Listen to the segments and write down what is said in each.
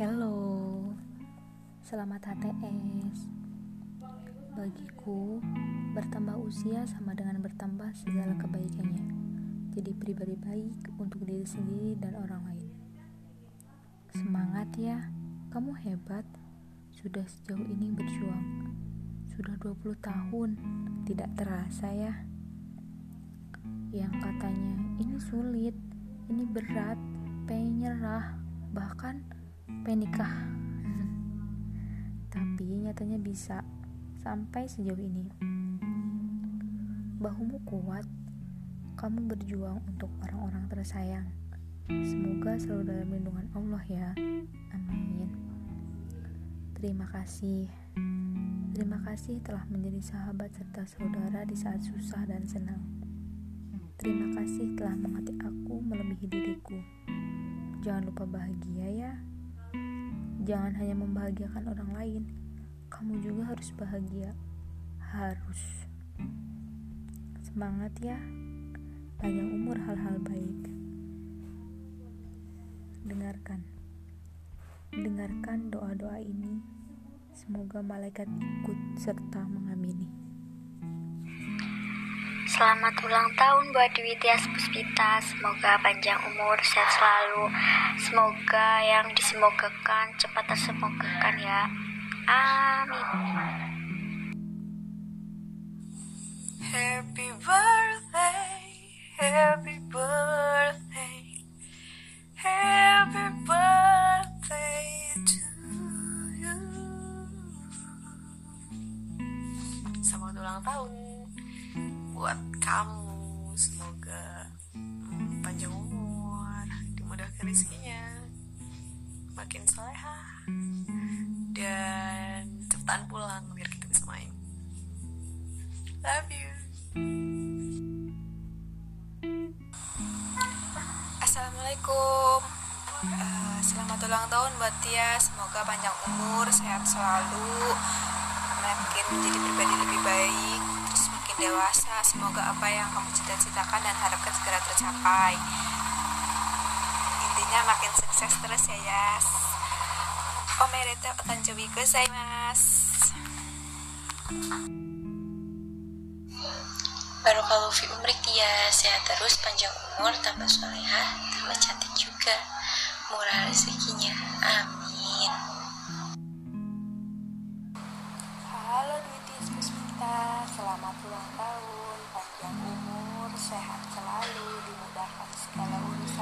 Hello, selamat HTS. Bagiku, bertambah usia sama dengan bertambah segala kebaikannya. Jadi pribadi baik untuk diri sendiri dan orang lain. Semangat ya, kamu hebat. Sudah sejauh ini berjuang. Sudah 20 tahun, tidak terasa ya. Yang katanya ini sulit, ini berat, pengen nyerah, bahkan penikah tapi nyatanya bisa sampai sejauh ini. Bahumu kuat. Kamu berjuang untuk orang-orang tersayang. Semoga selalu dalam lindungan Allah ya. Amin. Terima kasih. Terima kasih telah menjadi sahabat serta saudara di saat susah dan senang. Terima kasih telah mengerti aku melebihi diriku. Jangan lupa bahagia ya Jangan hanya membahagiakan orang lain, kamu juga harus bahagia. Harus. Semangat ya. Panjang umur hal-hal baik. Dengarkan. Dengarkan doa-doa ini. Semoga malaikat ikut serta mengamini. Selamat ulang tahun buat Dwi Tias Puspita. Semoga panjang umur, sehat selalu. Semoga yang disemogakan cepat tersemogakan ya. Amin. Happy birthday, happy birthday, happy birthday to you. Selamat ulang tahun buat kamu. Semoga hmm, panjang umur dimudahkan rezekinya. Makin soleha dan cepetan pulang biar kita bisa main. Love you. Assalamualaikum. Uh, Selamat ulang tahun buat Tia. Semoga panjang umur, sehat selalu Makin menjadi pribadi lebih baik dewasa, semoga apa yang kamu cita-citakan dan harapkan segera tercapai. Intinya makin sukses terus ya, Yas. Omerete otanjobi mas. Baru kalau fi umrik dia sehat terus, panjang umur, tambah soleha, tambah cantik juga. Murah rezekinya. Amin.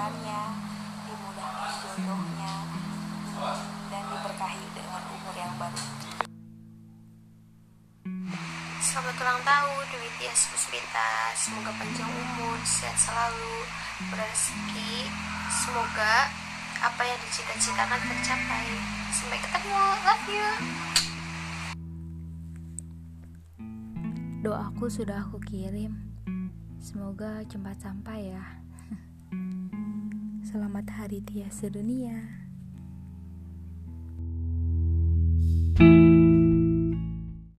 Urusannya, dimudahkan jodohnya, dan diberkahi dengan umur yang baru. Selamat ulang tahun, Dewi Tias Puspita. Semoga panjang umur, sehat selalu, berrezeki. Semoga apa yang dicita-citakan tercapai. Sampai ketemu, love you. Doaku sudah aku kirim. Semoga cepat sampai ya. Selamat Hari Tia Sedunia.